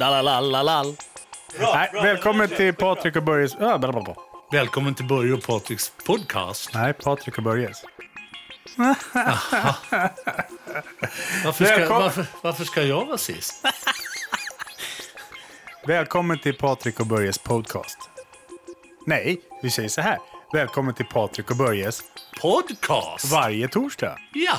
Dalalalalalal. Nej, välkommen till Patrik och Börjes... Ah, bla, bla, bla. Välkommen till Börje och Patriks podcast. Nej, Patrik och Börjes. Varför ska, varför, varför ska jag vara sist? Välkommen till Patrik och Börjes podcast. Nej, vi säger så här. Välkommen till Patrik och Börjes Podcast? varje torsdag. Ja.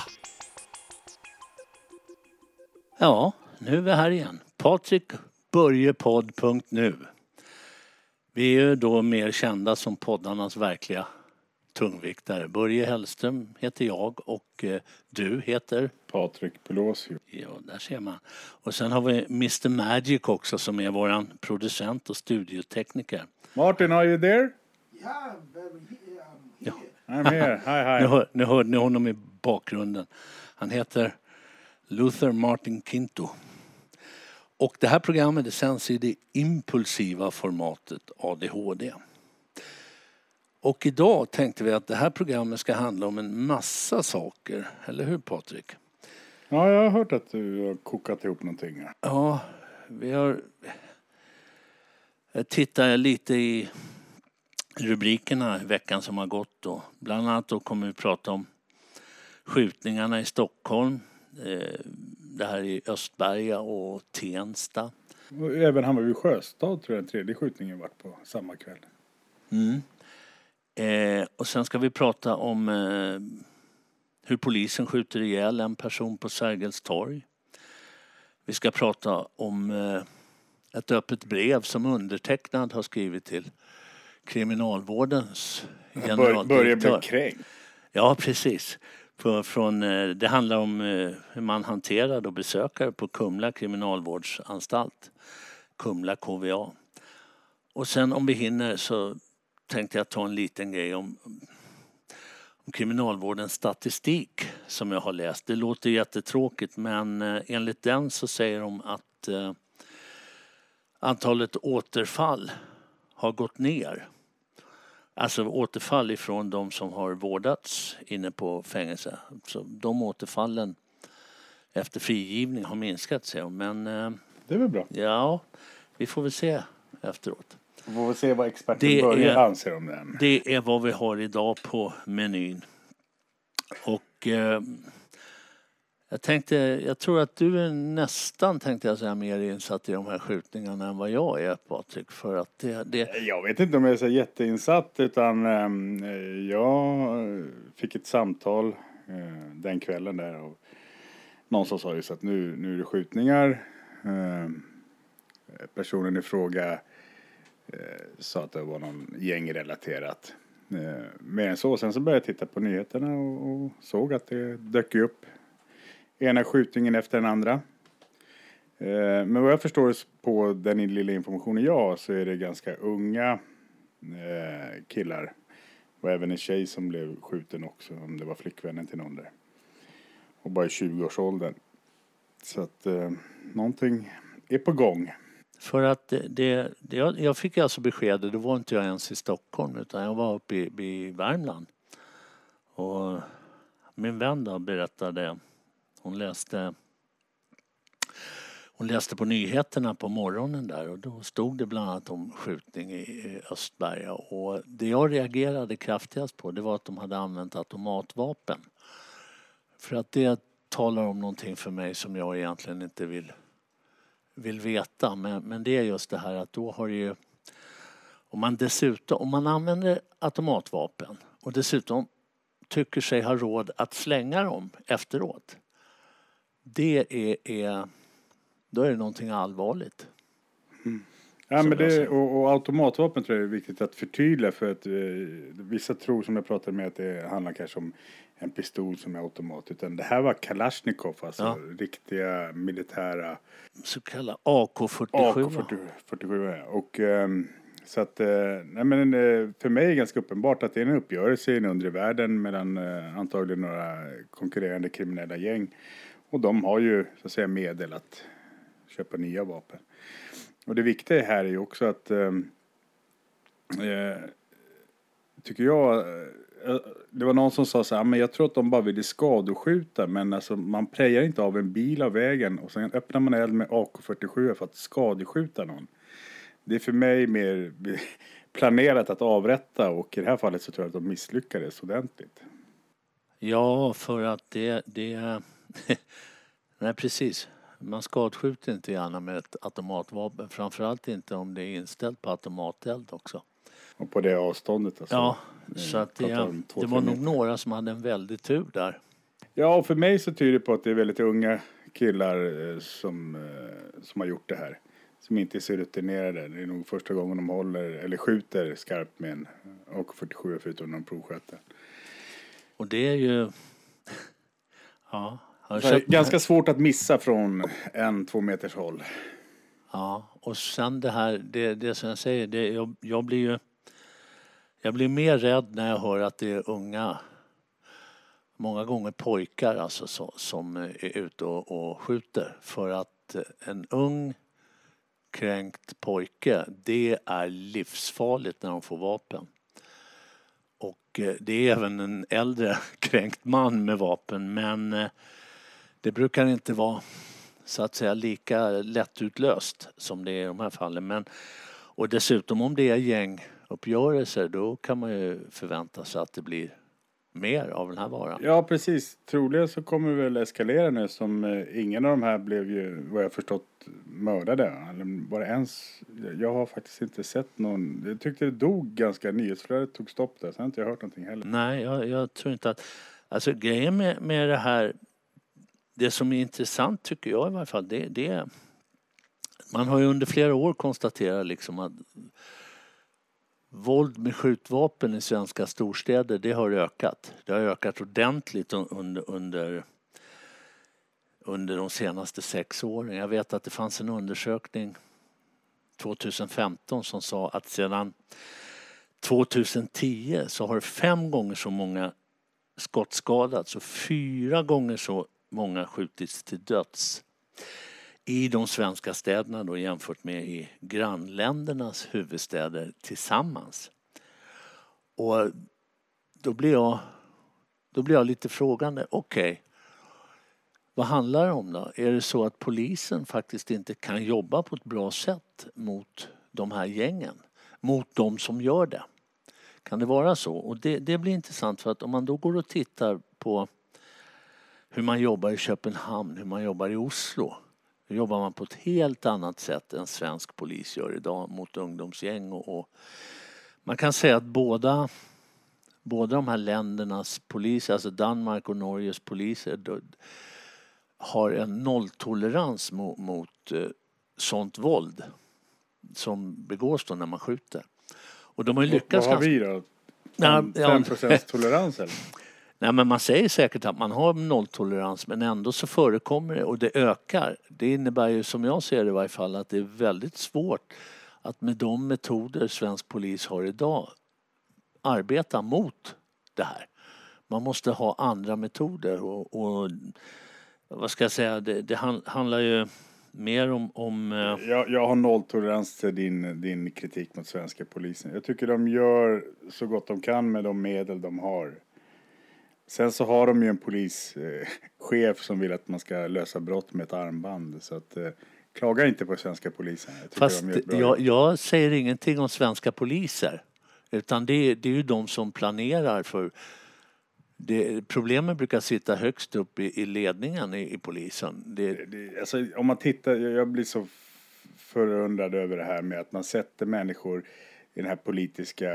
Ja, nu är vi här igen. Patrik Börjepodd.nu. Vi är ju då mer kända som poddarnas verkliga tungviktare. Börje Hellström heter jag och eh, du heter? Patrik Pelosio. Ja, där ser man. Och sen har vi Mr Magic också som är våran producent och studiotekniker. Martin, are you there? Yeah, um, Ja. I'm here. Hi, Nu, hi. hör, nu hörde ni honom i bakgrunden. Han heter Luther Martin Kinto. Och det här programmet det sänds i det impulsiva formatet ADHD. Och idag tänkte vi att det här programmet ska handla om en massa saker. Eller hur Patrik? Ja, jag har hört att du har kokat ihop någonting. Ja, vi har... Jag tittar lite i rubrikerna i veckan som har gått då. Bland annat då kommer vi prata om skjutningarna i Stockholm. Det här i Östberga och Tensta. Även Hammarby Sjöstad tror jag den tredje skjutningen vart på samma kväll. Mm. Eh, och sen ska vi prata om eh, hur polisen skjuter ihjäl en person på Sergels torg. Vi ska prata om eh, ett öppet brev som undertecknad har skrivit till Kriminalvårdens generaldirektör. Börje blev kränkt. Ja, precis. För, från, eh, det handlar om eh, hur man hanterar då besökare på Kumla kriminalvårdsanstalt. Kumla KVA. Och sen om vi hinner så tänkte jag ta en liten grej om, om kriminalvårdens statistik som jag har läst. Det låter jättetråkigt men eh, enligt den så säger de att eh, antalet återfall har gått ner. Alltså återfall ifrån de som har vårdats inne på fängelse. Så de återfallen efter frigivning har minskat de. Men eh, Det är väl bra. ja, vi får väl se efteråt. Vi får väl se vad experten Det Börje anser om den. Det är vad vi har idag på menyn. Och eh, jag tänkte, jag tror att du är nästan, tänkte jag säga, mer insatt i de här skjutningarna än vad jag är Patrik. För att det, det Jag vet inte om jag är så jätteinsatt utan eh, jag fick ett samtal eh, den kvällen där av någon som sa just att nu, nu är det skjutningar. Eh, personen i fråga eh, sa att det var någon gängrelaterat. Eh, mer än så. Sen så började jag titta på nyheterna och, och såg att det dök upp ena skjutningen efter den andra. Eh, Men vad jag förstår på den lilla informationen jag har så är det ganska unga eh, killar. Och även en tjej som blev skjuten också, om det var flickvännen till någon där. Och bara i 20-årsåldern. Så att eh, någonting är på gång. För att det, det, det, jag jag fick alltså beskedet, då var inte jag ens i Stockholm utan jag var uppe i, i Värmland. Och min vän då berättade, hon läste hon läste på nyheterna på morgonen där och då stod det bland annat om skjutning i Östberga och det jag reagerade kraftigast på det var att de hade använt automatvapen. För att det talar om någonting för mig som jag egentligen inte vill vill veta. Men, men det är just det här att då har det ju... Om man dessutom, om man använder automatvapen och dessutom tycker sig ha råd att slänga dem efteråt. Det är, är då är det någonting allvarligt. Ja, Som men det, och, och automatvapen tror jag är viktigt att förtydliga för att eh, vissa tror som jag pratade med att det handlar kanske om en pistol som är automat. Utan det här var Kalashnikov, alltså Ja. riktiga militära Så kallad AK47. AK47. ja. Och ehm, så att, eh, nej men eh, för mig är det ganska uppenbart att det är en uppgörelse i den undre världen mellan eh, antagligen några konkurrerande kriminella gäng. Och de har ju så att säga medel att köpa nya vapen. Och det viktiga här är ju också att ehm, eh, tycker jag, eh, det var någon som sa så här, men jag tror att de bara ville skadeskjuta, men alltså man prejar inte av en bil av vägen och sen öppnar man eld med AK47 för att skadeskjuta någon. Det är för mig mer planerat att avrätta och i det här fallet så tror jag att de misslyckades ordentligt. Ja, för att det... det nej, precis. Man skadskjuter inte gärna med ett automatvapen. Framförallt inte om det är inställt på automateld också. Och på det avståndet alltså. Ja, Eh, så att det, två, det var nog några som hade en väldig tur där. Ja, och för mig så tyder det på att det är väldigt unga killar eh, som, eh, som har gjort det här. Som inte är så rutinerade. Det är nog första gången de håller eller skjuter skarpt med en AK47 förutom de provsköter. Och det är ju... Ja. Sett- ganska svårt att missa från en, två meters håll. Ja, och sen det här, det, det som jag säger, det, jag, jag blir ju... Jag blir mer rädd när jag hör att det är unga, många gånger pojkar alltså, så, som är ute och, och skjuter. För att en ung kränkt pojke, det är livsfarligt när de får vapen. Och eh, det är även en äldre kränkt man med vapen men eh, det brukar inte vara så att säga lika lättutlöst som det är i de här fallen. Men, och dessutom om det är gänguppgörelser då kan man ju förvänta sig att det blir mer av den här varan. Ja, precis. Troligen så kommer det väl eskalera nu som eh, ingen av de här blev ju, vad jag förstått, mördade. Eller var det ens, jag har faktiskt inte sett någon, jag tyckte det dog ganska, nyhetsflödet tog stopp där, sen har inte jag hört någonting heller. Nej, jag, jag tror inte att... Alltså grejen med, med det här, det som är intressant tycker jag i varje fall, det, det är... Man har ju under flera år konstaterat liksom att våld med skjutvapen i svenska storstäder, det har ökat. Det har ökat ordentligt under, under, under de senaste sex åren. Jag vet att det fanns en undersökning 2015 som sa att sedan 2010 så har fem gånger så många skottskadats och fyra gånger så många skjutits till döds i de svenska städerna då jämfört med i grannländernas huvudstäder tillsammans. Och då blir jag, då blir jag lite frågande. Okej, vad handlar det om då? Är det så att polisen faktiskt inte kan jobba på ett bra sätt mot de här gängen? Mot de som gör det? Kan det vara så? Och det, det blir intressant för att om man då går och tittar på hur man jobbar i Köpenhamn, hur man jobbar i Oslo. Då jobbar man på ett helt annat sätt än svensk polis gör idag mot ungdomsgäng. Och, och man kan säga att båda, båda de här ländernas poliser, alltså Danmark och Norges poliser, har en nolltolerans mot, mot eh, sånt våld som begås då när man skjuter. Och de har ju lyckats Vad har vi då? Ja, Fem- ja. fem procents tolerans eller? Nej, men man säger säkert att man har nolltolerans men ändå så förekommer det och det ökar. Det innebär ju som jag ser det i varje fall att det är väldigt svårt att med de metoder svensk polis har idag arbeta mot det här. Man måste ha andra metoder och, och vad ska jag säga, det, det handlar ju mer om, om eh, Jag, jag har nolltolerans till din, din kritik mot svenska polisen. Jag tycker de gör så gott de kan med de medel de har. Sen så har de ju en polischef chef som vill att man ska lösa brott med ett armband. Så att, eh, klaga inte på svenska polisen. Jag Fast jag, jag säger ingenting om svenska poliser. Utan det, är- det är ju de som planerar för... Det, problemen brukar sitta högst upp i, i ledningen i, i polisen. Det, Det- Alltså, om man tittar, jag blir så förundrad över det här med att man sätter människor i den här politiska,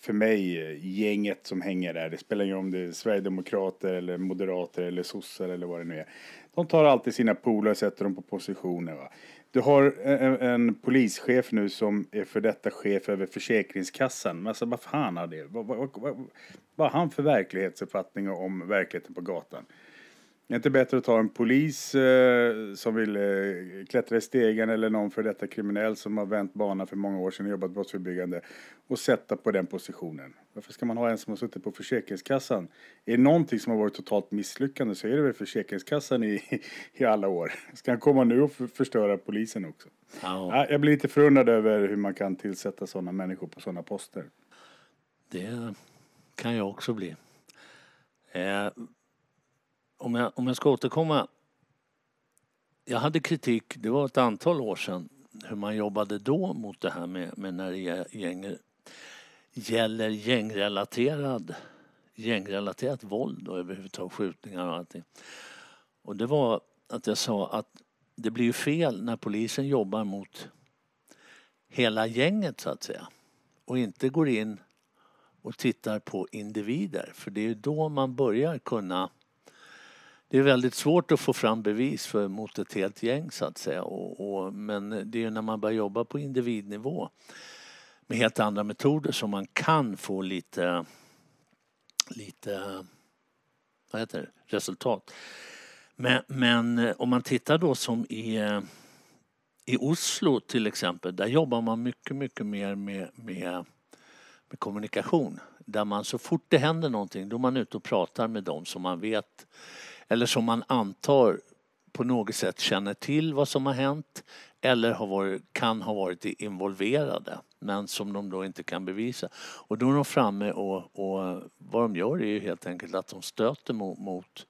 för mig, gänget som hänger där. Det spelar ingen roll om det är Sverigedemokrater eller Moderater eller sossar eller vad det nu är. De tar alltid sina polare och sätter dem på positioner. Va? Du har en, en polischef nu som är för detta chef över Försäkringskassan. Men alltså vad fan har det? Vad, vad, vad, vad har han för verklighetsuppfattning om verkligheten på gatan? Är det inte bättre att ta en polis eh, som vill eh, klättra i stegen eller någon för detta kriminell som har vänt bana för många år sedan och jobbat brottsförebyggande och sätta på den positionen? Varför ska man ha en som har suttit på Försäkringskassan? Är det någonting som har varit totalt misslyckande så är det väl Försäkringskassan i, i alla år. Ska han komma nu och för, förstöra polisen också? Ja, jag blir lite förundrad över hur man kan tillsätta sådana människor på sådana poster. det, kan jag också bli. Eh, om, jag, om jag ska återkomma. Jag hade kritik, det var ett antal år sedan, hur man jobbade då mot det här med, med när det gäng, gäller gängrelaterad, gängrelaterat våld och överhuvudtaget skjutningar och allting. Och det var att jag sa att det blir ju fel när polisen jobbar mot hela gänget så att säga och inte går in och tittar på individer för det är ju då man börjar kunna det är väldigt svårt att få fram bevis för, mot ett helt gäng så att säga och, och, men det är när man börjar jobba på individnivå med helt andra metoder som man kan få lite lite vad heter det, resultat. Men, men om man tittar då som i, i Oslo till exempel, där jobbar man mycket, mycket mer med, med, med kommunikation. Där man så fort det händer någonting, då är man ute och pratar med dem som man vet eller som man antar på något sätt känner till vad som har hänt eller har varit, kan ha varit involverade men som de då inte kan bevisa. Och då är de framme och, och vad de gör är ju helt enkelt att de stöter mot, mot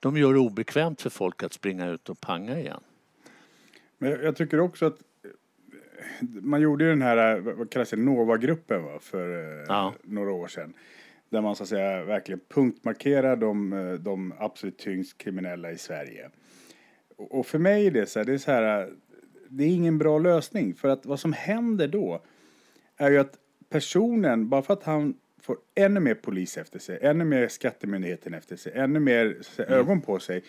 de gör det obekvämt för folk att springa ut och panga igen. Men jag, jag tycker också att man gjorde ju den här, vad kallas det, Nova-gruppen va, för eh, ja. några år sedan. Där man så att säga verkligen punktmarkerar de, eh, de absolut tyngst kriminella i Sverige. Och för mig är det så här, det är så här, det är ingen bra lösning. För att vad som händer då är ju att personen, bara för att han får ännu mer polis efter sig, ännu mer skattemyndigheten efter sig, ännu mer säga, mm. ögon på sig,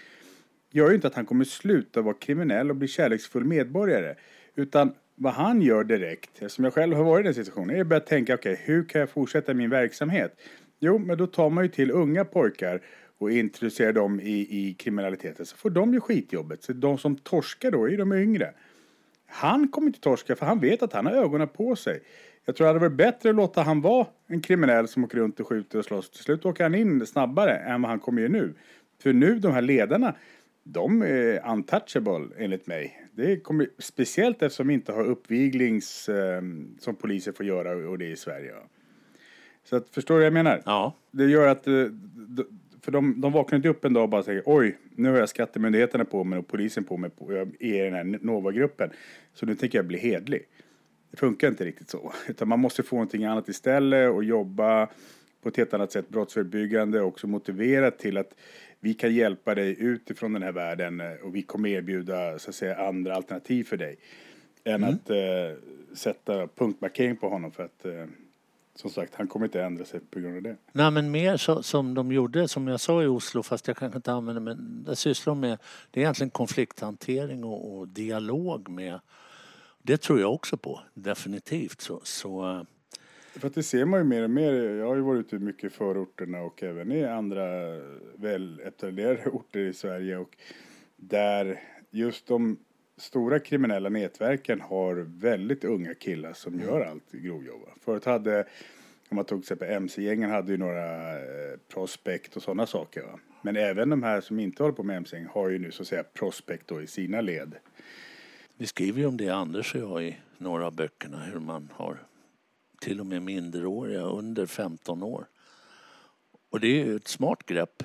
gör ju inte att han kommer sluta vara kriminell och bli kärleksfull medborgare. Utan vad han gör direkt, som jag själv har varit i den situationen, är att börja tänka, okej, okay, hur kan jag fortsätta min verksamhet? Jo, men då tar man ju till unga pojkar och introducerar dem i, i kriminaliteten så får de ju skitjobbet. Så de som torskar då är de yngre. Han kommer inte torska för han vet att han har ögonen på sig. Jag tror det hade varit bättre att låta han vara en kriminell som åker runt och skjuter och slåss. Till slut åker han in snabbare än vad han kommer ju nu. För nu, de här ledarna, de är untouchable enligt mig. Det kommer, speciellt eftersom vi inte har uppviglings eh, som poliser får göra och det i Sverige. Så att, förstår du vad jag menar? Ja. Det gör att, eh, för de, de vaknar inte upp en dag och bara säger oj, nu har jag skattemyndigheterna på mig och polisen på mig på, jag är i den här Nova-gruppen. Så nu tänker jag bli hedlig. Det funkar inte riktigt så. Utan man måste få någonting annat istället och jobba på ett helt annat sätt brottsförebyggande och också motivera till att vi kan hjälpa dig utifrån den här världen och vi kommer erbjuda så att säga andra alternativ för dig. Än mm. att eh, sätta punktmarkering på honom för att eh, som sagt, han kommer inte ändra sig på grund av det. Nej, men mer så, som de gjorde, som jag sa i Oslo, fast jag kanske inte använder men det sysslar med, det är egentligen konflikthantering och, och, dialog med. Det tror jag också på, definitivt. Så, så eh, för att det ser man ju mer och mer. Jag har ju varit ute mycket i förorterna och även i andra väletablerade orter i Sverige och där just de stora kriminella nätverken har väldigt unga killar som mm. gör allt grovjobb. Förut hade, om man tog till exempel MC-gängen hade ju några eh, prospect och sådana saker. Va? Men även de här som inte håller på med MC-gäng har ju nu så att säga prospect då i sina led. Vi skriver ju om det Anders och jag i några av böckerna hur man har till och med minderåriga under 15 år. Och det är ju ett smart grepp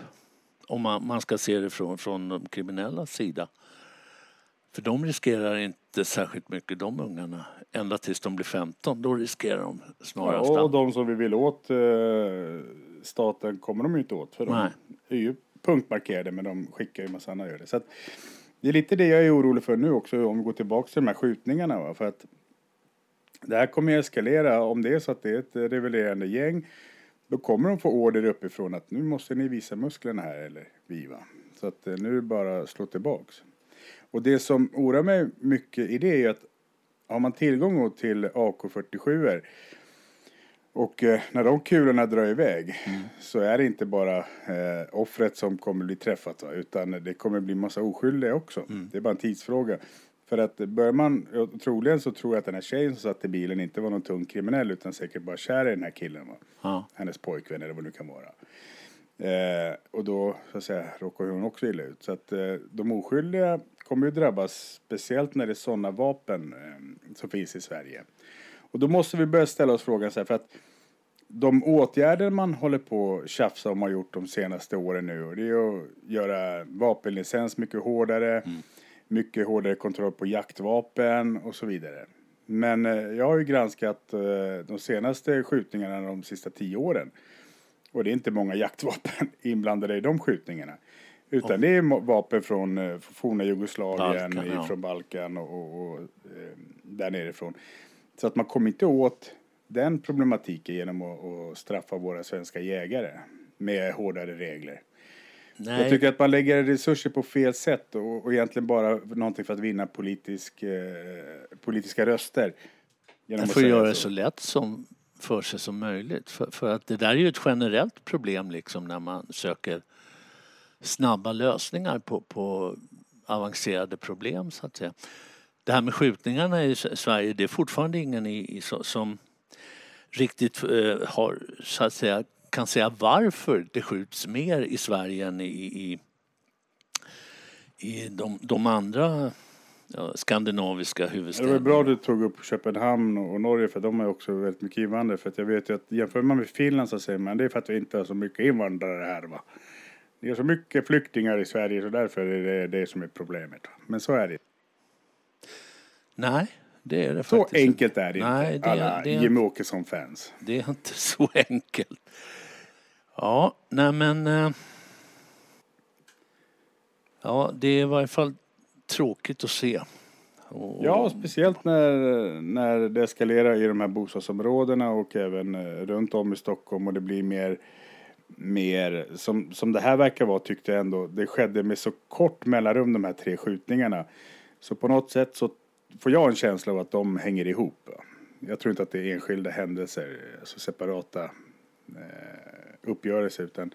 om man, man ska se det från, från de kriminella sida. För de riskerar inte särskilt mycket, de ungarna. Ända tills de blir 15, då riskerar de snarast. Ja, och de som vi vill åt eh, staten kommer de inte åt. För de Nej. är ju punktmarkerade, men de skickar ju massa det. Så att, det är lite det jag är orolig för nu också, om vi går tillbaka till de här skjutningarna. Va? För att det här kommer att eskalera om det är så att det är ett revelerande gäng. Då kommer de få order uppifrån att nu måste ni visa musklerna här, eller vi va. Så att eh, nu är det bara att slå tillbaks. Och det som oroar mig mycket i det är att har man tillgång till AK47 och eh, när de kulorna drar iväg mm. så är det inte bara eh, offret som kommer bli träffat va? utan det kommer bli massa oskyldiga också. Mm. Det är bara en tidsfråga. För att bör man, troligen så tror jag att den här tjejen som satt i bilen inte var någon tung kriminell utan säkert bara kär i den här killen. Va? Ja. Hennes pojkvän eller vad det nu kan vara. Eh, och då så att säga råkar hon också illa ut. Så att eh, de oskyldiga kommer ju drabbas speciellt när det är sådana vapen eh, som finns i Sverige. Och då måste vi börja ställa oss frågan så här för att de åtgärder man håller på att tjafsa om och har gjort de senaste åren nu. Och det är att göra vapenlicens mycket hårdare. Mycket hårdare kontroll på jaktvapen och så vidare. Men eh, jag har ju granskat eh, de senaste skjutningarna de sista tio åren. Och det är inte många jaktvapen inblandade i de skjutningarna. Utan det är vapen från eh, forna Jugoslavien, Balkan, ja. från Balkan och, och, och eh, där nerifrån. Så att man kommer inte åt den problematiken genom att, att straffa våra svenska jägare med hårdare regler. Nej, Jag tycker att man lägger resurser på fel sätt och, och egentligen bara någonting för att vinna politisk, eh, politiska röster. Genom man får göra det så lätt som för sig som möjligt. För, för att det där är ju ett generellt problem liksom när man söker snabba lösningar på, på avancerade problem så att säga. Det här med skjutningarna i Sverige, det är fortfarande ingen i, i, som riktigt eh, har, så att säga, kan säga varför det skjuts mer i Sverige än i, i, i de, de andra ja, skandinaviska Det huvudstäderna. var bra du tog upp Köpenhamn och och Norge för de ju också väldigt mycket invandrare. För jag vet ju att jämför man med Finland så säger man det är för att vi inte har så mycket invandrare här va. Det är så mycket flyktingar i Sverige så därför är det det som är problemet. Men så är det. Nej, det är det Så faktiskt enkelt är det inte. Nej, det- alla det Jimmie Åkesson-fans. Det är inte så enkelt. Ja, nej men... eh, Ja, det är i varje fall tråkigt att se. Och, Ja, speciellt när, när det eskalerar i de här bostadsområdena och även eh, runt om i Stockholm och det blir mer, mer som, som det här verkar vara tyckte jag ändå, det skedde med så kort mellanrum de här tre skjutningarna. Så på något sätt så får jag en känsla av att de hänger ihop. Jag tror inte att det är enskilda händelser, alltså separata eh, uppgörelser utan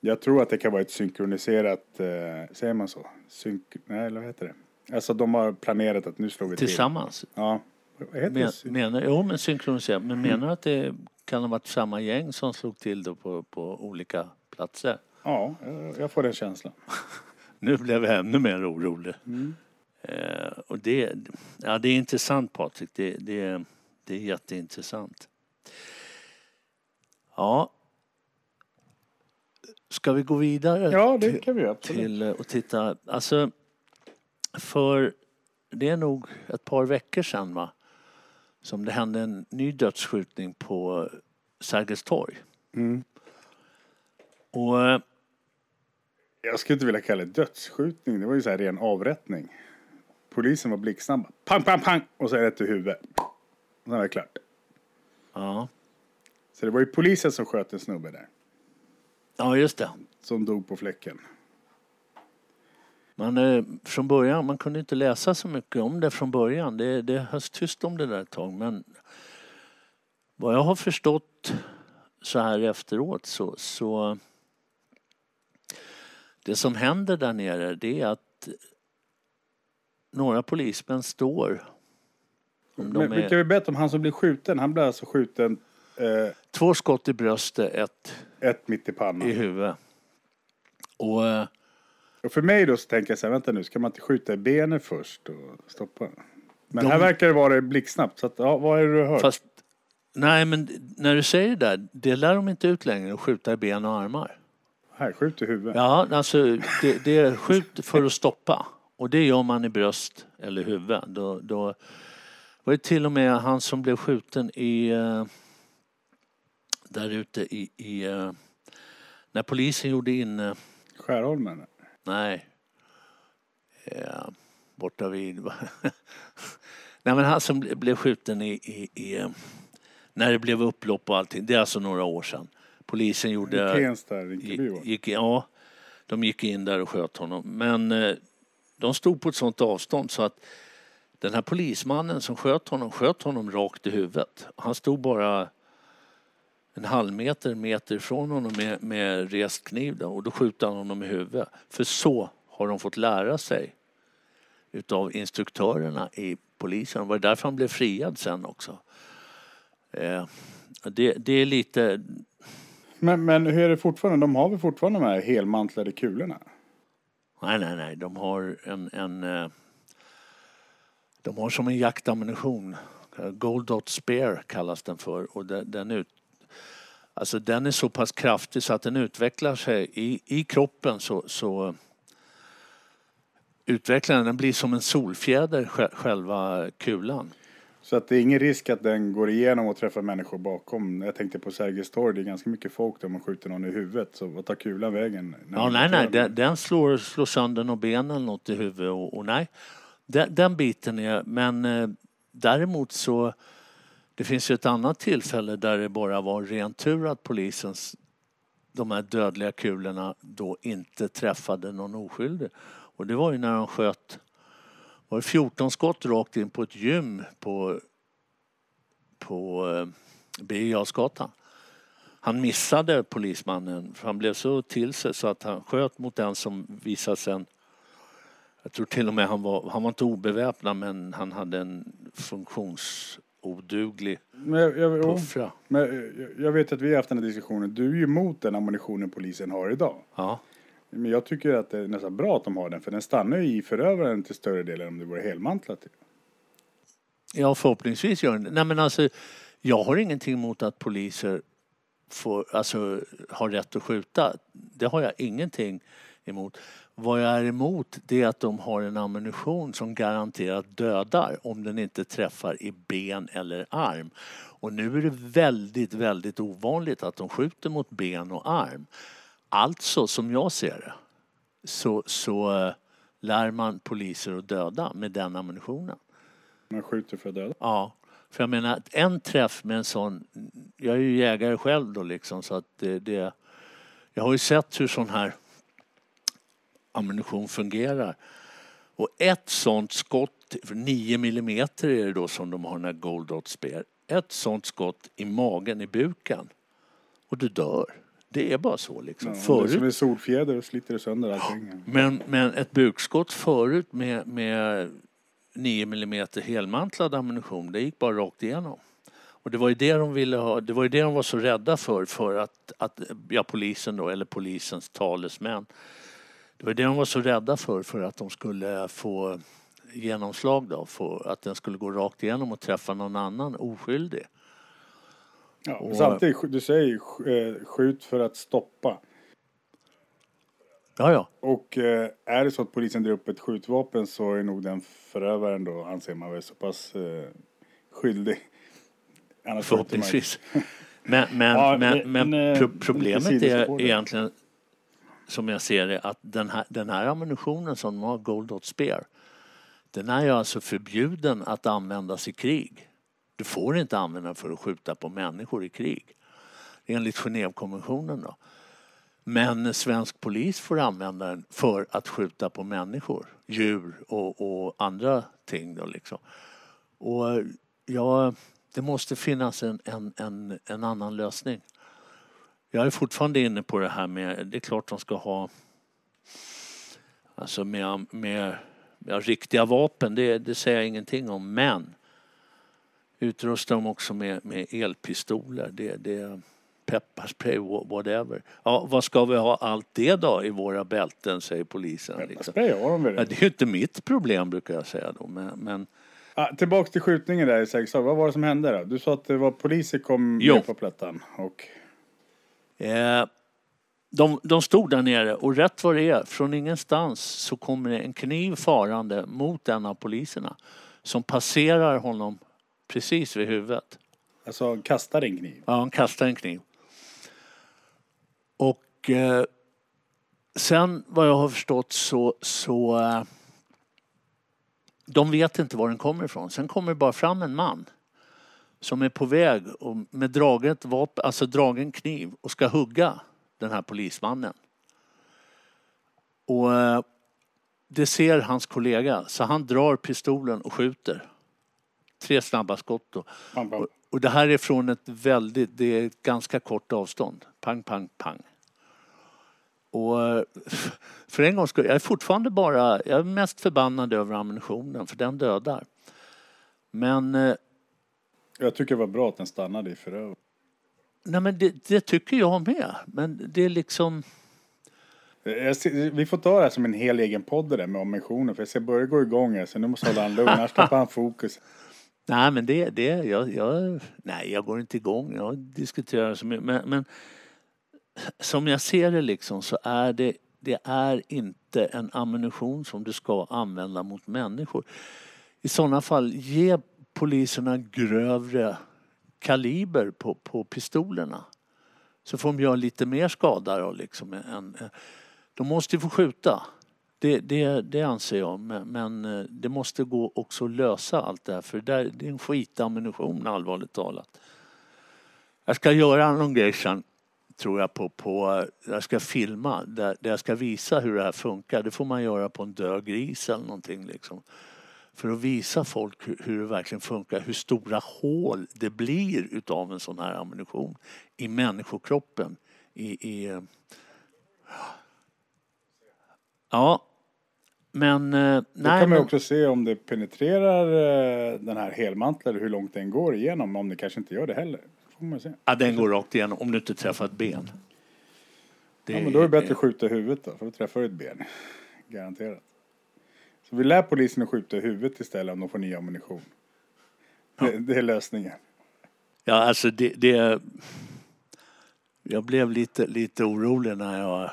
jag tror att det kan vara ett synkroniserat, eh, säger man så? Synk, nej, eller vad heter det? Alltså de har planerat att nu slår vi till. Tillsammans. Ja. Vad heter Men, det? Menar, jo, men synkroniserat. Men menar du att det kan ha varit samma gäng som slog till då på, på olika platser? Ja, jag- får den känslan. Nu blev jag ännu mer orolig. Mm. Eh, och det, ja, det är intressant Patrik. Det, det, det är jätteintressant. Ja. Ska vi gå vidare? Ja, det kan vi absolut. till eh, och titta. Alltså, för det är nog ett par veckor sedan va? Som det hände en ny dödsskjutning på Sergels torg. Mm. Och eh, Jag skulle inte vilja kalla det dödsskjutning. Det var ju så här ren avrättning. Polisen var blixtsnabb. Pang, pang, pang! Och så rätt i huvudet. Och sen var det klart. ja, Så det var ju polisen som sköt en snubbe där. ja, just det. Som dog på fläcken. Man, eh, från början, man kunde inte läsa så mycket om det från början. Det, det hölls tyst om det där ett tag. Men vad jag har förstått så här efteråt så, så det som händer där nere det är att några polismän står Men vi är, kan ju berätta om han som blev skjuten. Han blev alltså skjuten eh, två skott i bröstet, ett ett mitt i pannan. i huvudet. Och eh, Och för mig då så tänker jag så här, vänta nu, ska man inte skjuta i benet först och stoppa? Men De- här verkar det vara blixtsnabbt. Så att, ja, vad är det du hör? fast Nej men när du säger det där, det lär de inte ut längre att skjuta i ben och armar. Här, skjut i huvudet. Ja, alltså det, det är skjut för att stoppa. Och det gör man i bröst eller huvud. Då, då var det till och med han som blev skjuten i... eh, Där ute i... i eh, när polisen gjorde in... eh, Skärholmen. Nej. Eh, borta vid... Nej men han som ble- blev skjuten i... i, i eh, när det blev upplopp och allting. Det är alltså några år sedan. Polisen gjorde... Tensta, gick, ja, de gick in där och sköt honom. Men eh, de stod på ett sånt avstånd så att den här polismannen som sköt honom, sköt honom rakt i huvudet. Han stod bara en halv meter, meter ifrån honom med, med rest kniv då, och då skjuter han honom i huvudet. För så har de fått lära sig utav instruktörerna i polisen. Det var därför han blev friad sen också. Eh, det, det är lite, Men, men hur är det fortfarande? De har väl fortfarande de här helmantlade kulorna? Nej, nej, nej. De har en... en eh, de har som en jaktammunition. Gold Dot Spear kallas den för. Och den, den ut, Alltså den är så pass kraftig så att den utvecklar sig i, i kroppen så, så utvecklar den, den blir som en solfjäder sj- själva kulan. Så att det är ingen risk att den går igenom och träffar människor bakom. Jag tänkte på Sergels torg, det är ganska mycket folk där man skjuter någon i huvudet. Så vad tar kulan vägen? Ja, nej, nej, den, den slår, slår sönder något ben eller något i huvudet och, och nej. Den, den biten är, men eh, däremot så det finns ju ett annat tillfälle där det bara var ren tur att polisens de här dödliga kulorna då inte träffade någon oskyldig. Och det var ju när de sköt var det 14 skott rakt in på ett gym på, på eh, Birger Jarlsgatan. Han missade polismannen för han blev så till sig så att han sköt mot den som visade sig jag tror till och med han var, han var inte obeväpnad men han hade en funktions funktionsoduglig Men jag, jag, puffra. men jag, jag vet att vi har haft den här diskussionen. Du är ju emot den ammunitionen polisen har idag. Ja. Men jag tycker att det är nästan bra att de har den. För den stannar ju i förövaren till större delen om det vore helmantlat. ja, förhoppningsvis gör den. Nej men alltså, jag har ingenting emot att poliser får, alltså, har rätt att skjuta. Det har jag ingenting emot. Vad jag är emot det är att de har en ammunition som garanterat dödar om den inte träffar i ben eller arm. Och nu är det väldigt, väldigt ovanligt att de skjuter mot ben och arm. Alltså, som jag ser det, så, så eh, lär man poliser att döda med den ammunitionen. Man skjuter för att döda. Ja, för jag menar att en träff med en sån, jag är ju jägare själv då liksom så att det, det jag har ju sett hur sån här ammunition fungerar. Och ett sånt skott, för 9 millimeter är det då som de har den här Gold Dot Spear. Ett sånt skott i magen, i buken och du dör. Det är bara så liksom. Ja, det är Förut som en solfjäder och sliter sönder allting. men, men ett bukskott förut med, med 9 mm helmantlad ammunition, det gick bara rakt igenom. Och det var ju det de ville ha, det var ju det de var så rädda för, för att, att ja, polisen då, eller polisens talesmän. Det var det de var så rädda för, för att de skulle få genomslag då, för att den skulle gå rakt igenom och träffa någon annan oskyldig. Ja, Och- samtidigt, du säger eh, skjut för att stoppa. Ja, ja. Och eh, är det så att polisen drar upp ett skjutvapen så är nog den förövaren då, anser man väl, så pass eh, skyldig. Annars. Förhoppningsvis. Men, men, Ja, men, men problemet är egentligen, som jag ser det, att den här, den här ammunitionen som de har, Gold Dot Spear, den är ju alltså förbjuden att användas i krig. Du får inte använda den för att skjuta på människor i krig. Enligt Genèvekonventionen då. Men svensk polis får använda den för att skjuta på människor, djur och, och andra ting. Då liksom. Och ja, det måste finnas en, en, en, en annan lösning. Jag är fortfarande inne på det här med, det är klart de ska ha alltså med, med ja, riktiga vapen, det, det säger jag ingenting om, men utrusta dem också med, med elpistoler, det, det pepparspray, wha- whatever. Ja, vad ska vi ha allt det då i våra bälten, säger polisen. Liksom. Pepparspray har de väl? Ja, det är ju inte mitt problem brukar jag säga då, men, men Ah, tillbaks till skjutningen där i Sergelstorg. Vad var det som hände då? Du sa att det var poliser kom Jo. med på plättan. Och Eh, de, de stod där nere och rätt vad det är, från ingenstans så kommer det en kniv farande mot en av poliserna som passerar honom precis vid huvudet. alltså kastade en kniv. Ja, han kastar en kniv. Och eh, sen vad jag har förstått så, så eh, de vet inte var den kommer ifrån. Sen kommer det bara fram en man som är på väg och med draget vapen, alltså dragen kniv och ska hugga den här polismannen. Och eh, det ser hans kollega så han drar pistolen och skjuter. Tre snabba skott då. Pam, pam. Och, det här är från ett väldigt, det är ett ganska kort avstånd. Pang, pang, pang. Och eh, för en gång skull, jag är fortfarande bara, jag är mest förbannad över ammunitionen för den dödar. Men, eh, Jag tycker det var bra att den stannade i förövaren. nej men det, det tycker jag med. Men det är liksom, Jag ser, vi får ta det här som en hel egen podd det där med ammunitionen. För jag ser börja gå igång här så nu måste jag hålla han lugn. Annars tappar han fokus. Nej, men det, det jag, jag, nej, jag går inte igång. Jag diskuterar så mycket. Men, men som jag ser det liksom så är det, det är inte en ammunition som du ska använda mot människor. I sådana fall, ge poliserna grövre kaliber på, på pistolerna. Så får de göra lite mer skada då liksom. Än, de måste ju få skjuta. Det, det, det anser jag. Men, men eh, det måste gå också att lösa allt det här. För det, är en skitammunition allvarligt talat. Jag ska göra någon grej sen tror jag på, på eh, jag ska filma där, där jag ska visa hur det här funkar. Det får man göra på en död gris eller någonting liksom. För att visa folk hur, hur det verkligen funkar, hur stora hål det blir utav en sån här ammunition i människokroppen. I, i, ja, men eh, Då nej. kan man också se om det penetrerar eh, den här helmanteln, hur långt den går igenom, om det kanske inte gör det heller. Får man se. ja, den går rakt igenom om du inte träffar ett ben. Det Ja, men då är det bättre att skjuta i huvudet då, för då träffar du ett ben. Garanterat. Vi lär polisen att skjuta i huvudet istället om de får ny ammunition. Det, det är lösningen. Ja, alltså det, det... Jag blev lite, lite orolig när jag,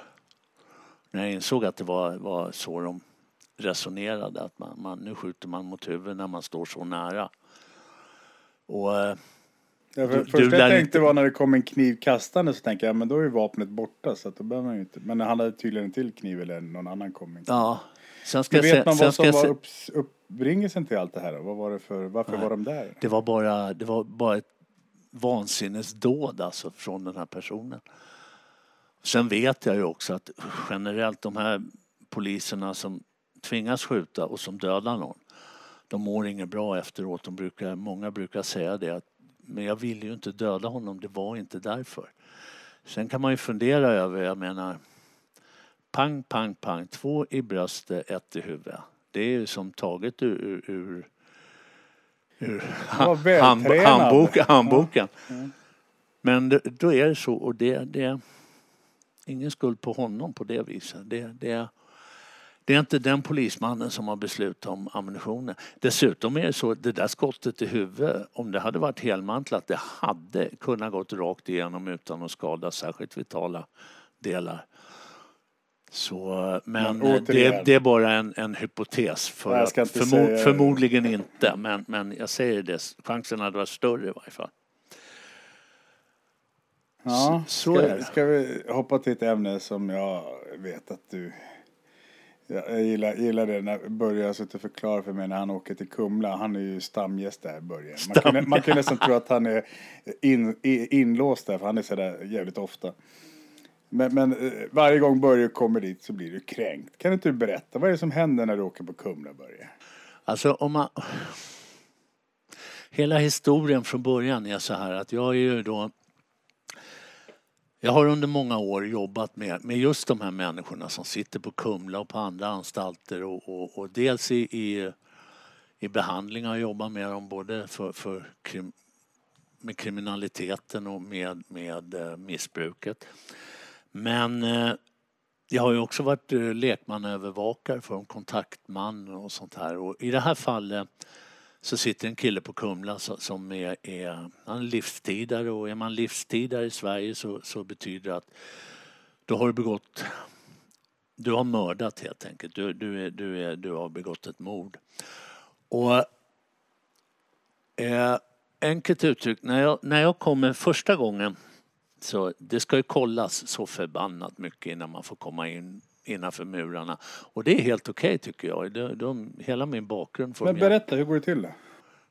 när jag insåg att det var, var så de resonerade. Att man, man, nu skjuter man mot huvudet när man står så nära. Och eh, Ja, för, Du- första du jag tänkte inte- var när det kom en kniv kastande så tänkte jag, men då är ju vapnet borta så att då behöver man ju inte. Men han hade tydligen en till kniv eller någon annan kom. ja, sen ska Men jag vet man vad som jag var se, upps, upprinnelsen till allt det här? Vad var det för, varför var de där? det var bara, det var bara ett vansinnesdåd alltså från den här personen. Sen vet jag ju också att generellt de här poliserna som tvingas skjuta och som dödar någon, de mår inget bra efteråt. De brukar, många brukar säga det att men jag ville ju inte döda honom, det var inte därför. Sen kan man ju fundera över, jag menar, pang, pang, pang, två i bröstet, ett i huvudet. Det är ju som taget ur, ur, ur, ur hand, handbok, handboken. Men det, då är det så och det, det är ingen skuld på honom på det viset. Det, det, det är inte den polismannen som har beslutat om ammunitionen. Dessutom är det så att det där skottet i huvudet, om det hade varit helmantlat, det hade kunnat gått rakt igenom utan att skada särskilt vitala delar. Så, men Men det, återigen- det är bara en, en hypotes. För att, förmo, säga- Förmodligen inte, men, men jag säger det. Chansen hade varit större i varje fall. Ja, Så- så ska, är det. ska vi hoppa till ett ämne som jag vet att du... Jag gillar, gillar det när Börje har suttit och förklarat för mig när han åker till Kumla. Han är ju stamgäst där, Börje. Man kan, man kan nästan tro att han är in, inlåst där, för han är så där jävligt ofta. Men, men eh, varje gång Börje kommer dit så blir du kränkt. Kan inte du berätta, vad är det som händer när du åker på Kumla, Börje? Alltså om man... Hela historien från början är så här att jag är ju då... Jag har under många år jobbat med, med just de här människorna som sitter på Kumla och på andra anstalter och, och, och dels i, i, i behandling har jag jobbat med dem både för, för krim, med kriminaliteten och med, med eh, missbruket. Men eh, jag har ju också varit eh, lekmanövervakare för en kontaktman och sånt här. Och I det här fallet så sitter en kille på Kumla som är, är, han är livstidare och är man livstidare i Sverige så, så betyder det att då har du begått du har mördat helt enkelt. Du, du, är, du, är, du har begått ett mord. Och eh, enkelt uttryckt, när jag, när jag kommer första gången så det ska ju kollas så förbannat mycket innan man får komma in innanför murarna. Och det är helt okej tycker jag. De, de, hela min bakgrund får Men berätta, hur går det till då?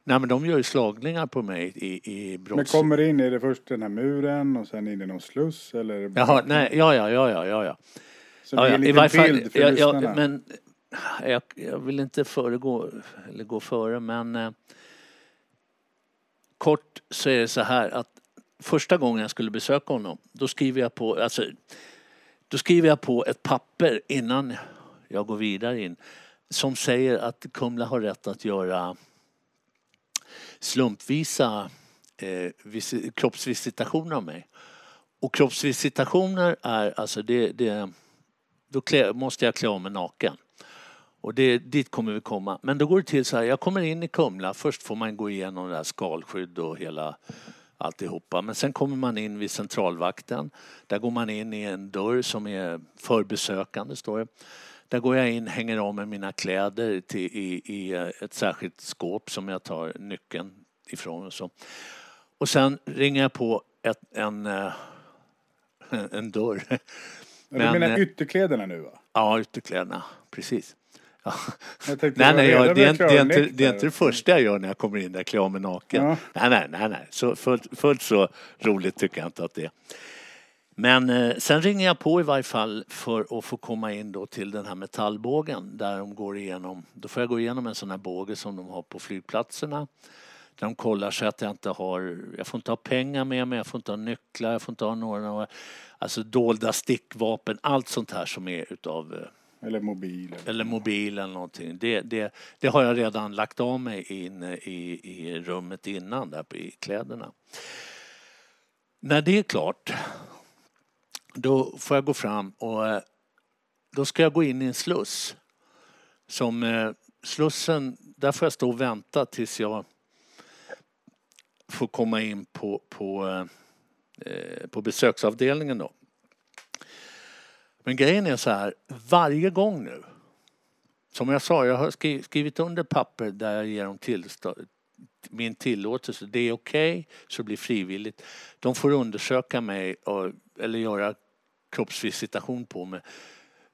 Nej men de gör ju slagningar på mig i, i Men brotts... kommer det in, är det först den här muren och sen in i någon sluss eller? Jaha, nej, ja, ja, ja, ja, ja, ja. Så det ja, är ja. en I liten fall, bild för ja, lyssnarna. ja, men jag, jag vill inte föregå eller gå före men eh, kort så är det så här att första gången jag skulle besöka honom då skriver jag på, alltså, då skriver jag på ett papper innan jag går vidare in som säger att Kumla har rätt att göra slumpvisa eh, visi- kroppsvisitationer av mig. Och kroppsvisitationer är alltså det, det då klä, måste jag klä av mig naken. Och det, dit kommer vi komma. Men då går det till så här, jag kommer in i Kumla, först får man gå igenom det här skalskydd och hela alltihopa. Men sen kommer man in vid centralvakten. Där går man in i en dörr som är för besökande, står det. Där går jag in, hänger av med mina kläder till, i, i ett särskilt skåp som jag tar nyckeln ifrån. Och, så. och sen ringer jag på ett, en, eh, en dörr. Men, Men, du menar eh, ytterkläderna nu va? Ja, ytterkläderna. Precis. Nej, nej, jag, det är inte, det, är inte, klarnäck det är där? inte det första jag gör när jag kommer in där, klär av mig naken. Ja. Nej, nej, nej, nej. Så fullt, fullt så roligt tycker jag inte att det är. Men eh, sen ringer jag på i varje fall för att få komma in då till den här metallbågen där de går igenom. Då får jag gå igenom en sån här båge som de har på flygplatserna. Där de kollar så att jag inte har, jag får inte ha pengar med mig, jag får inte ha nycklar, jag får inte ha några, några alltså dolda stickvapen, allt sånt här som är utav eh, Eller mobil. Eller. mobil eller någonting. Det, det, det har jag redan lagt av mig inne i, i rummet innan där i kläderna. När det är klart då får jag gå fram och eh, då ska jag gå in i en sluss. Som eh, slussen, där får jag stå och vänta tills jag får komma in på, på, eh, på besöksavdelningen då. Men grejen är så här, varje gång nu. Som jag sa, jag har skri- skrivit under papper där jag ger dem tillstå- min tillåtelse. Det är okej, så det blir frivilligt. De får undersöka mig och, eller göra kroppsvisitation på mig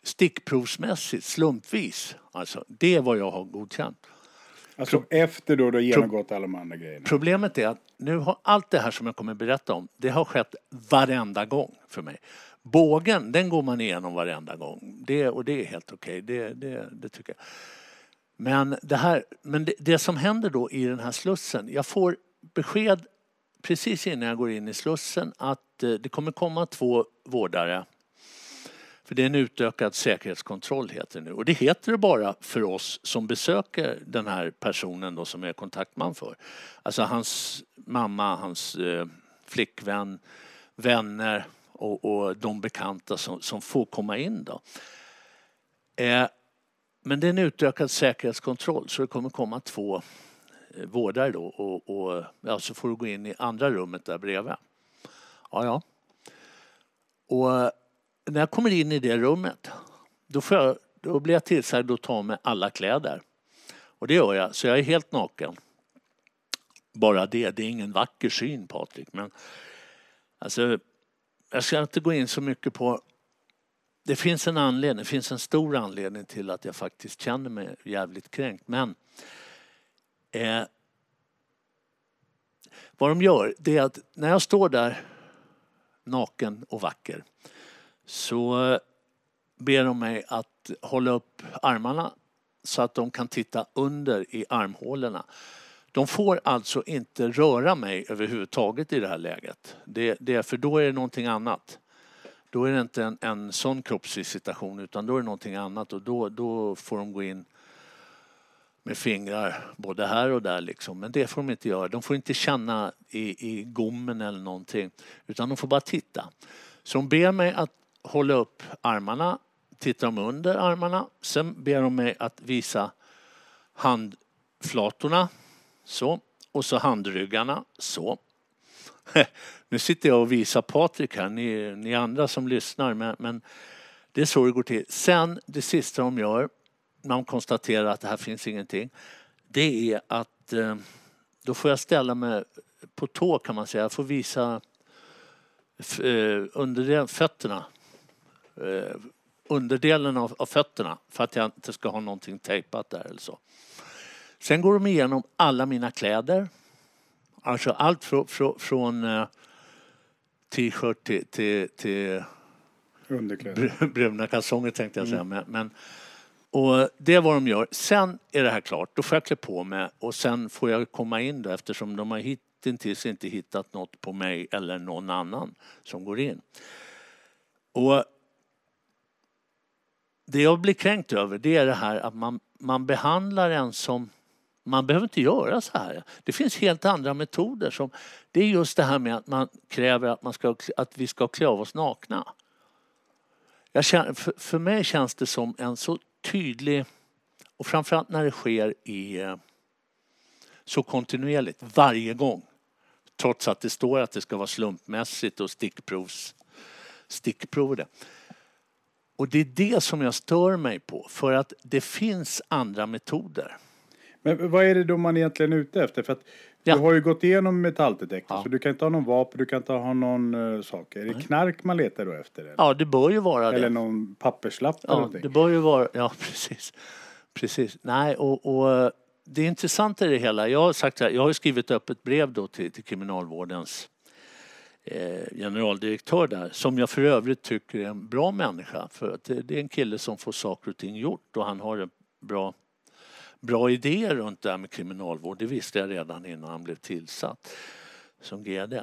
stickprovsmässigt, slumpvis. Alltså, det är vad jag har godkänt. Alltså efter då du har genomgått alla de andra grejerna. Problemet är att nu har allt det här som jag kommer berätta om, det har skett varenda gång för mig. Bågen, den går man igenom varenda gång. Det, och det är helt okej, det, det, det tycker jag. Men, det, här, men det, det som händer då i den här slussen, jag får besked precis innan jag går in i slussen att eh, det kommer komma två vårdare. För det är en utökad säkerhetskontroll heter det nu. Och det heter det bara för oss som besöker den här personen då som är kontaktman för. Alltså hans mamma, hans eh, flickvän, vänner och, och de bekanta som, som får komma in då. Eh, men det är en utökad säkerhetskontroll så det kommer komma två eh, vårdare då och, och ja, så får du gå in i andra rummet där bredvid. Ja, ja. Och eh, när jag kommer in i det rummet då, får jag, då blir jag tillsagd att ta med alla kläder. Och det gör jag, så jag är helt naken. Bara det, det är ingen vacker syn Patrik. Men alltså, jag ska inte gå in så mycket på det finns en anledning, det finns en stor anledning till att jag faktiskt känner mig jävligt kränkt. Men eh, vad de gör, det är att när jag står där naken och vacker så ber de mig att hålla upp armarna så att de kan titta under i armhålorna. De får alltså inte röra mig överhuvudtaget i det här läget. Det, det, för då är det någonting annat. Då är det inte en, en sån kroppsvisitation utan då är det någonting annat och då, då får de gå in med fingrar både här och där liksom. Men det får de inte göra. De får inte känna i, i gommen eller någonting utan de får bara titta. Så de ber mig att hålla upp armarna, tittar de under armarna. Sen ber de mig att visa handflatorna så och så handryggarna så. Nu sitter jag och visar Patrik här, ni, ni andra som lyssnar, men, men det är så det går till. Sen, det sista de gör, när de konstaterar att det här finns ingenting, det är att eh, då får jag ställa mig på tå kan man säga. Jag får visa eh, under fötterna, eh, underdelen av, av fötterna för att jag inte ska ha någonting tejpat där eller så. Sen går de igenom alla mina kläder. Alltså allt från, från, från eh, t-shirt till, till, till Underkläder. bruna kalsonger tänkte jag säga. Men, men, och det är vad de gör. Sen är det här klart. Då får jag klä på mig och sen får jag komma in då eftersom de har hittills inte hittat något på mig eller någon annan som går in. Och det jag blir kränkt över det är det här att man, man behandlar en som man behöver inte göra så här. Det finns helt andra metoder. Som, det är just det här med att man kräver att, man ska, att vi ska klä av oss nakna. Jag känner, för, för mig känns det som en så tydlig Och framförallt när det sker i så kontinuerligt, varje gång. Trots att det står att det ska vara slumpmässigt och stickprovs, stickprov. Det. Och det är det som jag stör mig på, för att det finns andra metoder. Men vad är det då man egentligen är ute efter? För att Ja. Du har ju gått igenom metalldetektor Ja. så du kan inte ha någon vapen, du kan inte ha någon uh, sak. Är det knark man letar då efter? Eller, Ja, det bör ju vara det. eller någon papperslapp eller Ja, någonting? det bör ju vara... Ja, precis. precis. Nej, och, och det intressanta i det hela... Jag har sagt här, jag har skrivit upp ett brev då till, till Kriminalvårdens eh, generaldirektör där som jag för övrigt tycker är en bra människa. För att det, det är en kille som får saker och ting gjort och han har en bra, bra idéer runt det här med kriminalvård. Det visste jag redan innan han blev tillsatt som GD.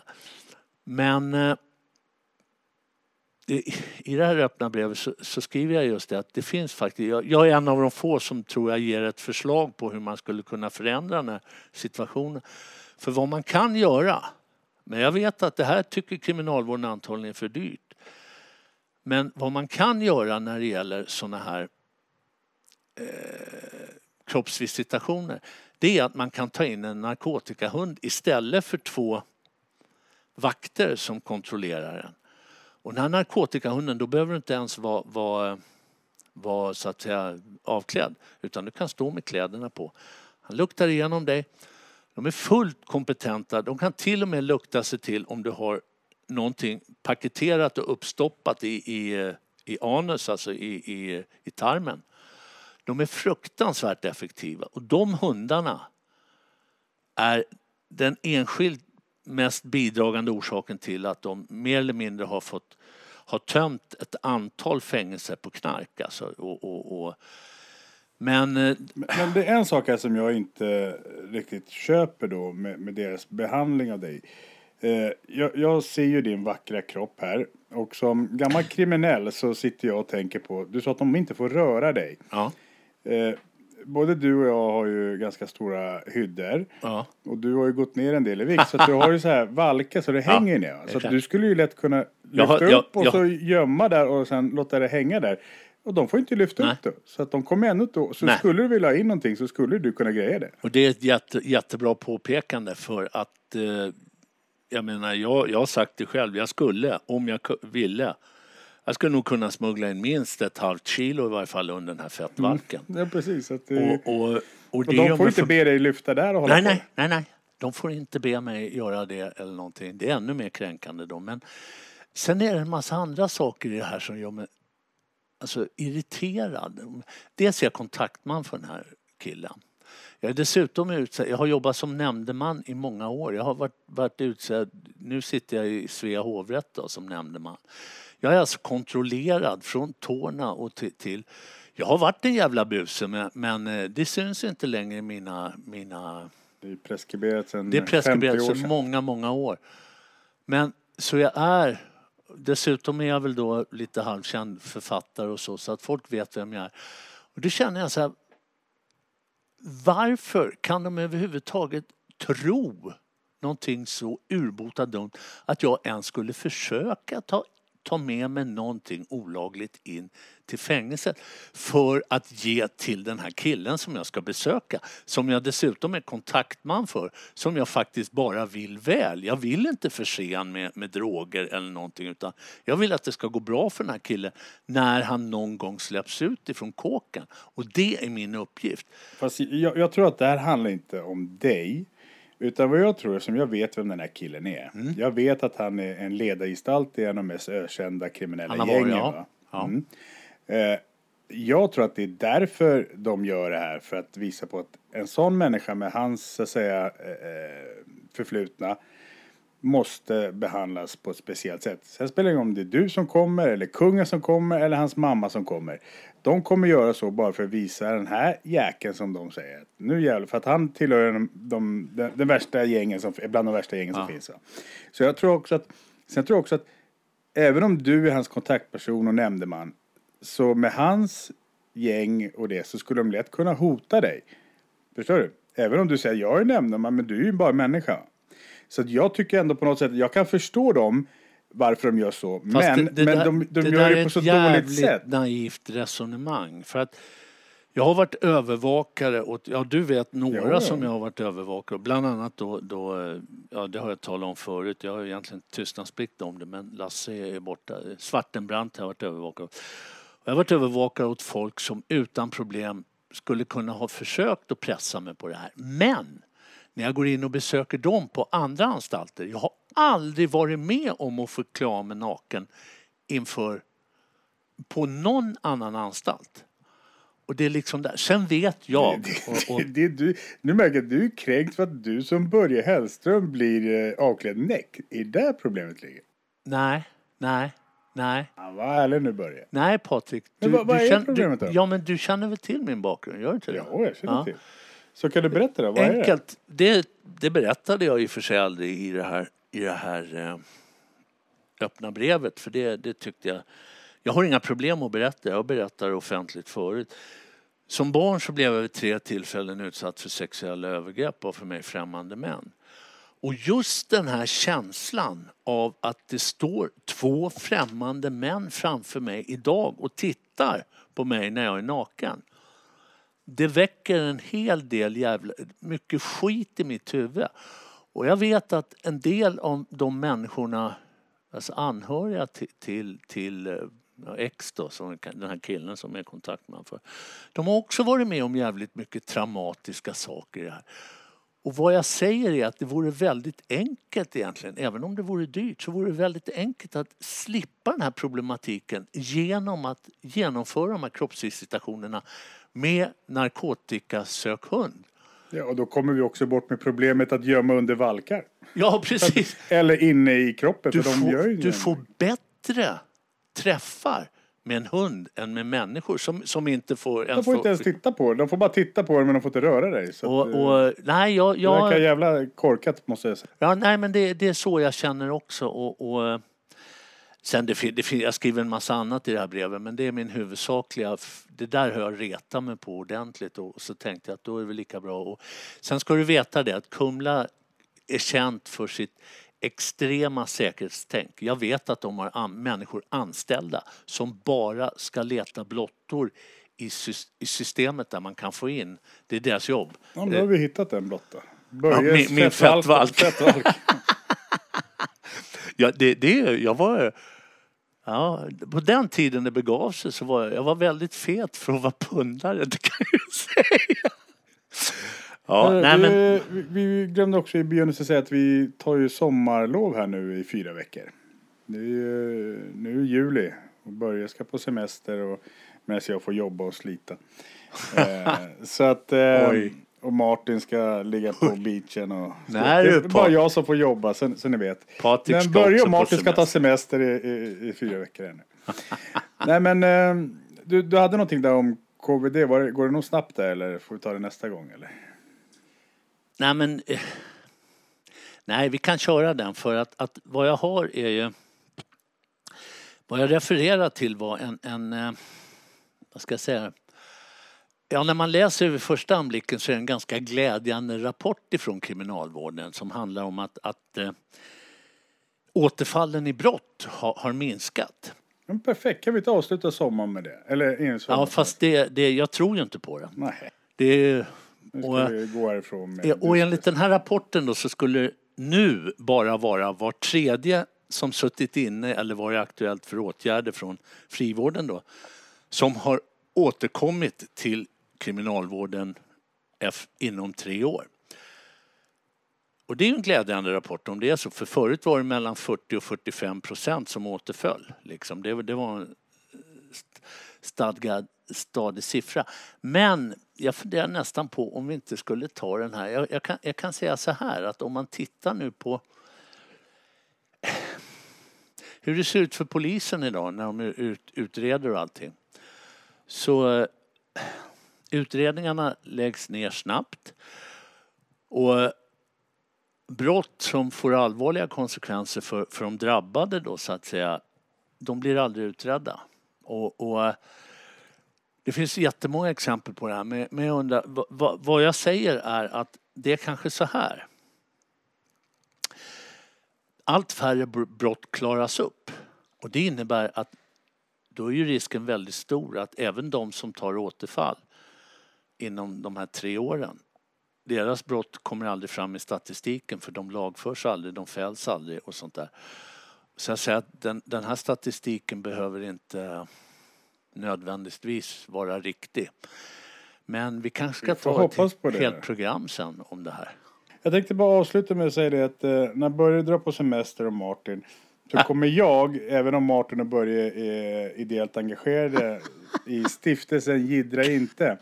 Men eh, i det här öppna brevet så, så skriver jag just det att det finns faktiskt, jag, jag är en av de få som tror jag ger ett förslag på hur man skulle kunna förändra den här situationen. För vad man kan göra, men jag vet att det här tycker kriminalvården antagligen är för dyrt. Men vad man kan göra när det gäller sådana här eh, kroppsvisitationer det är att man kan ta in en narkotikahund istället för två vakter som kontrollerar den. Och den här narkotikahunden, då behöver du inte ens vara, vara, vara så att säga avklädd. Utan du kan stå med kläderna på. Han luktar igenom dig. De är fullt kompetenta. De kan till och med lukta sig till om du har någonting paketerat och uppstoppat i, i, i anus, alltså i, i, i tarmen. De är fruktansvärt effektiva. Och de hundarna är den enskilt mest bidragande orsaken till att de mer eller mindre har fått har tömt ett antal fängelser på knark. Alltså, och, och, och, men eh, Men det är en sak här som jag inte riktigt köper då med, med deras behandling av dig. Eh, jag, jag ser ju din vackra kropp här och som gammal kriminell så sitter jag och tänker på, du sa att de inte får röra dig. ja, Eh, både du och jag har ju ganska stora hyddor ja, och du har ju gått ner en del i vikt så du har ju så här valka så det hänger ner. Så exakt. du skulle ju lätt kunna lyfta jag- upp och jag- så gömma där och sen låta det hänga där. Och de får inte lyfta Nej. upp det. Så att de kommer ännu då. Så Nej. skulle du vilja ha in någonting så skulle du kunna greja det. och det är ett jätte, jättebra påpekande för att eh, jag menar, jag, jag har sagt det själv, jag skulle, om jag ville, jag skulle nog kunna smuggla in minst ett halvt kilo i varje fall under den här fettvalken. Ja precis. Att det, Och, och, och, och de får inte för- be dig lyfta där och hålla Nej, på. nej, nej, nej. De får inte be mig göra det eller någonting. Det är ännu mer kränkande då. Men sen är det en massa andra saker i det här som gör mig alltså, irriterad. Dels är jag kontaktman för den här killen. Jag är dessutom utsedd, jag har jobbat som nämndeman i många år. Jag har varit, varit utsedd, nu sitter jag i Svea hovrätt då, som nämndeman. Jag är alltså kontrollerad från tårna och till, till jag har varit en jävla buse men, men eh, det syns inte längre i mina, mina Det är preskriberat sedan det är 50 preskriberat sedan många, många år. Men så jag är, dessutom är jag väl då lite halvkänd författare och så, så att folk vet vem jag är. Och då känner jag så här, varför kan de överhuvudtaget tro någonting så urbota dumt att jag ens skulle försöka ta, ta med mig någonting olagligt in till fängelset för att ge till den här killen som jag ska besöka. Som jag dessutom är kontaktman för. Som jag faktiskt bara vill väl. Jag vill inte förse han med, med droger eller någonting utan jag vill att det ska gå bra för den här killen när han någon gång släpps ut ifrån kåken. Och det är min uppgift. Fast jag, jag tror att det här handlar inte om dig. Utan vad jag tror, som jag vet vem den här killen är. Mm. Jag vet att han är en ledargestalt i en av de mest ökända kriminella Han gängen. ja. Ja. Mm. Eh, jag tror att det är därför de gör det här. För att visa på att en sån människa med hans, så att säga, eh, förflutna måste behandlas på ett speciellt sätt. Sen spelar det ingen roll om det är du som kommer, eller kungen som kommer, eller hans mamma som kommer. De kommer göra så bara för att visa den här jäkeln som de säger. Nu jävlar, för att han tillhör de, de, den, den värsta gängen som, bland de värsta gängen som finns. Va? Så jag tror också att, sen tror jag också att även om du är hans kontaktperson och nämndeman, så med hans gäng och det så skulle de lätt kunna hota dig. Förstår du? Även om du säger jag är nämndeman, men du är ju bara människa. Så jag tycker ändå på något sätt, jag kan förstå dem varför de gör så. Fast men det- det men där- de, de det gör det är på så ett dåligt sätt. naivt resonemang. För att Jag har varit övervakare åt, ja du vet några ja. som jag har varit övervakare åt. Bland annat då, då, eh, ja det har jag talat om förut, jag har egentligen tystnadsplikt om det men Lasse är borta. Svartenbrandt har jag varit övervakare åt. Jag har varit övervakare åt folk som utan problem skulle kunna ha försökt att pressa mig på det här. Men när jag går in och besöker dem på andra anstalter, jag har aldrig varit med om att få klä av mig naken inför på någon annan anstalt. Och det är liksom där. Sen vet jag. Och, och, Det, du, nu märker jag att du är kränkt för att du som Börje Hellström blir eh, avklädd näck. Är det där problemet ligger? nej, nej, nej. Ja, var ärlig nu Börje. Nej Patrik. Men vad- vad är känner, problemet du, då? Ja men du känner väl till min bakgrund, gör du inte det? Ja, jag känner Ja. till. Så kan du berätta då, vad Enkelt. är det? Det, det berättade jag ju för sig aldrig i det här, i det här eh, öppna brevet. För det, det tyckte jag... Jag har inga problem att berätta. Jag berättar offentligt förut. Som barn så blev jag vid tre tillfällen utsatt för sexuella övergrepp av för mig främmande män. Och just den här känslan av att det står två främmande män framför mig idag och tittar på mig när jag är naken det väcker en hel del jävla, mycket skit i mitt huvud. Och jag vet att en del av de människorna, alltså anhöriga till, till, till ja, ex då, som den här killen som jag är i kontakt med. För, de har också varit med om jävligt mycket traumatiska saker i det här. Och vad jag säger är att det vore väldigt enkelt egentligen, även om det vore dyrt, så vore det väldigt enkelt att slippa den här problematiken genom att genomföra de här kroppsvisitationerna med narkotikasökhund. Ja, och då kommer vi också bort med problemet att gömma under valkar. Ja, precis. Eller inne i kroppen, Du för de gör får, du får bättre träffar med en hund än med människor som, som inte får... De får inte ens titta på. De får bara titta på det, men de får inte röra dig. Så och, att, eh, och, nej, jag, Det verkar jag, jävla korkat, måste jag säga. Ja, nej, men det, det är så jag känner också. Och, och, eh, sen det, det, jag skriver en massa annat i det här brevet men det är min huvudsakliga... Det där har jag retat mig på ordentligt och så tänkte jag att då är det lika bra. Och sen ska du veta det att Kumla är känt för sitt extrema säkerhetstänk. Jag vet att de har an- människor anställda som bara ska leta blottor i, sys- i systemet där man kan få in. Det är deras jobb. Ja, men då har vi hittat en blotta. Ja, Börjes min- min fettvalk. fettvalk. Ja, det, det, jag var... Ja, på den tiden det begav sig så var jag, jag var väldigt fet för att vara pundare, det kan jag ju säga. Ja, Eh, nej men... vi glömde också i begynnelsen säga att vi tar ju sommarlov här nu i fyra veckor. Det är ju, nu är juli och Börje ska på semester och medan jag får jobba och slita. eh, så att... Eh, Oj. Och Martin ska ligga på beachen och... Nej, det är bara jag som får jobba, så, så ni vet. Patrik Men Börje och Martin ska ta semester i, i, i fyra veckor ännu. Nej men, eh, du, du hade någonting där om KVD. Var det, går det nog snabbt där eller får vi ta det nästa gång eller? Nej men... eh, Nej, vi kan köra den för att, att vad jag har är ju... Vad jag refererar till var en, en eh, vad ska jag säga? Ja, när man läser vid första anblicken så är det en ganska glädjande rapport ifrån kriminalvården som handlar om att, att eh, återfallen i brott har, har minskat. Men perfekt, kan vi inte avsluta sommaren med det? Eller sommar? Ja, fast det, det, jag tror ju inte på det. Nej, det är, nu ska och, vi gå härifrån med... Ja, och enligt den här rapporten då så skulle nu bara vara var tredje som suttit inne eller varit aktuellt för åtgärder från frivården då som har återkommit till kriminalvården inom tre år. Och det är en glädjande rapport om det är så, för förut var det mellan 40 och 45 procent som återföll. Liksom. Det, det var en stadgad, stadig siffra. Men jag funderar nästan på om vi inte skulle ta den här. Jag, jag, kan, jag kan säga så här att om man tittar nu på hur det ser ut för polisen idag när de ut, utreder och allting. Så utredningarna läggs ner snabbt. Och brott som får allvarliga konsekvenser för, för de drabbade då så att säga, de blir aldrig utredda. Och, och det finns jättemånga exempel på det här men, men jag undrar, vad, vad, vad jag säger är att det är kanske så här. Allt färre brott klaras upp och det innebär att då är ju risken väldigt stor att även de som tar återfall inom de här tre åren. Deras brott kommer aldrig fram i statistiken för de lagförs aldrig, de fälls aldrig och sånt där. Så jag säger att den, den här statistiken behöver inte nödvändigtvis vara riktig. Men vi kanske ska ta ett helt program sen om det här. Jag tänkte bara avsluta med att säga det att eh, när Börje drar på semester och Martin så kommer jag, även om Martin och Börje är ideellt engagerade i stiftelsen Gidra inte.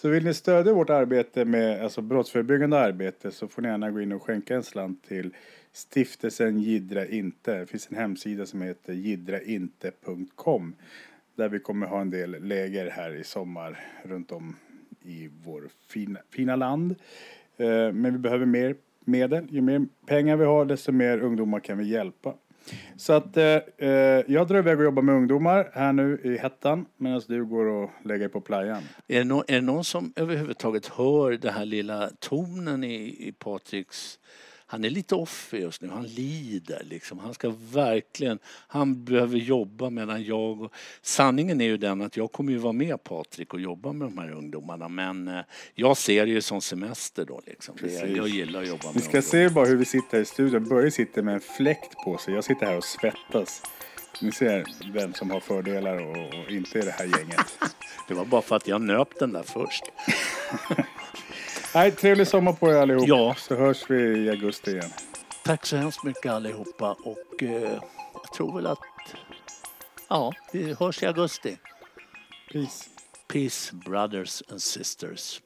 Så vill ni stödja vårt arbete med alltså brottsförebyggande arbete så får ni gärna gå in och skänka en slant till stiftelsen Gidra inte. Det finns en hemsida som heter gidrainte.com där vi kommer ha en del läger här i sommar runt om i vår fina, fina land. Eh, men vi behöver mer medel. Ju mer pengar vi har desto mer ungdomar kan vi hjälpa. Så att eh, eh, jag drar iväg och jobbar med ungdomar här nu i hettan medan du går och lägger dig på playan. Är det, no är det någon som överhuvudtaget hör den här lilla tonen i, i Patriks... Han är lite off just nu, han lider liksom. Han ska verkligen... Han behöver jobba medan jag... Och, sanningen är ju den att jag kommer ju vara med Patrik och jobba med de här ungdomarna men eh, jag ser det ju som semester då liksom. Jag, jag gillar att jobba med Ni ska ungdomar. se bara hur vi sitter här i studion. Börje sitter med en fläkt på sig. Jag sitter här och svettas. Ni ser vem som har fördelar och, och inte i det här gänget. Det var bara för att jag nöp den där först. Nej, trevlig sommar på er allihop. Ja. Så hörs vi i augusti igen. Tack så hemskt mycket allihopa och eh, jag tror väl att... Ja, vi hörs i augusti. Peace. Peace brothers and sisters.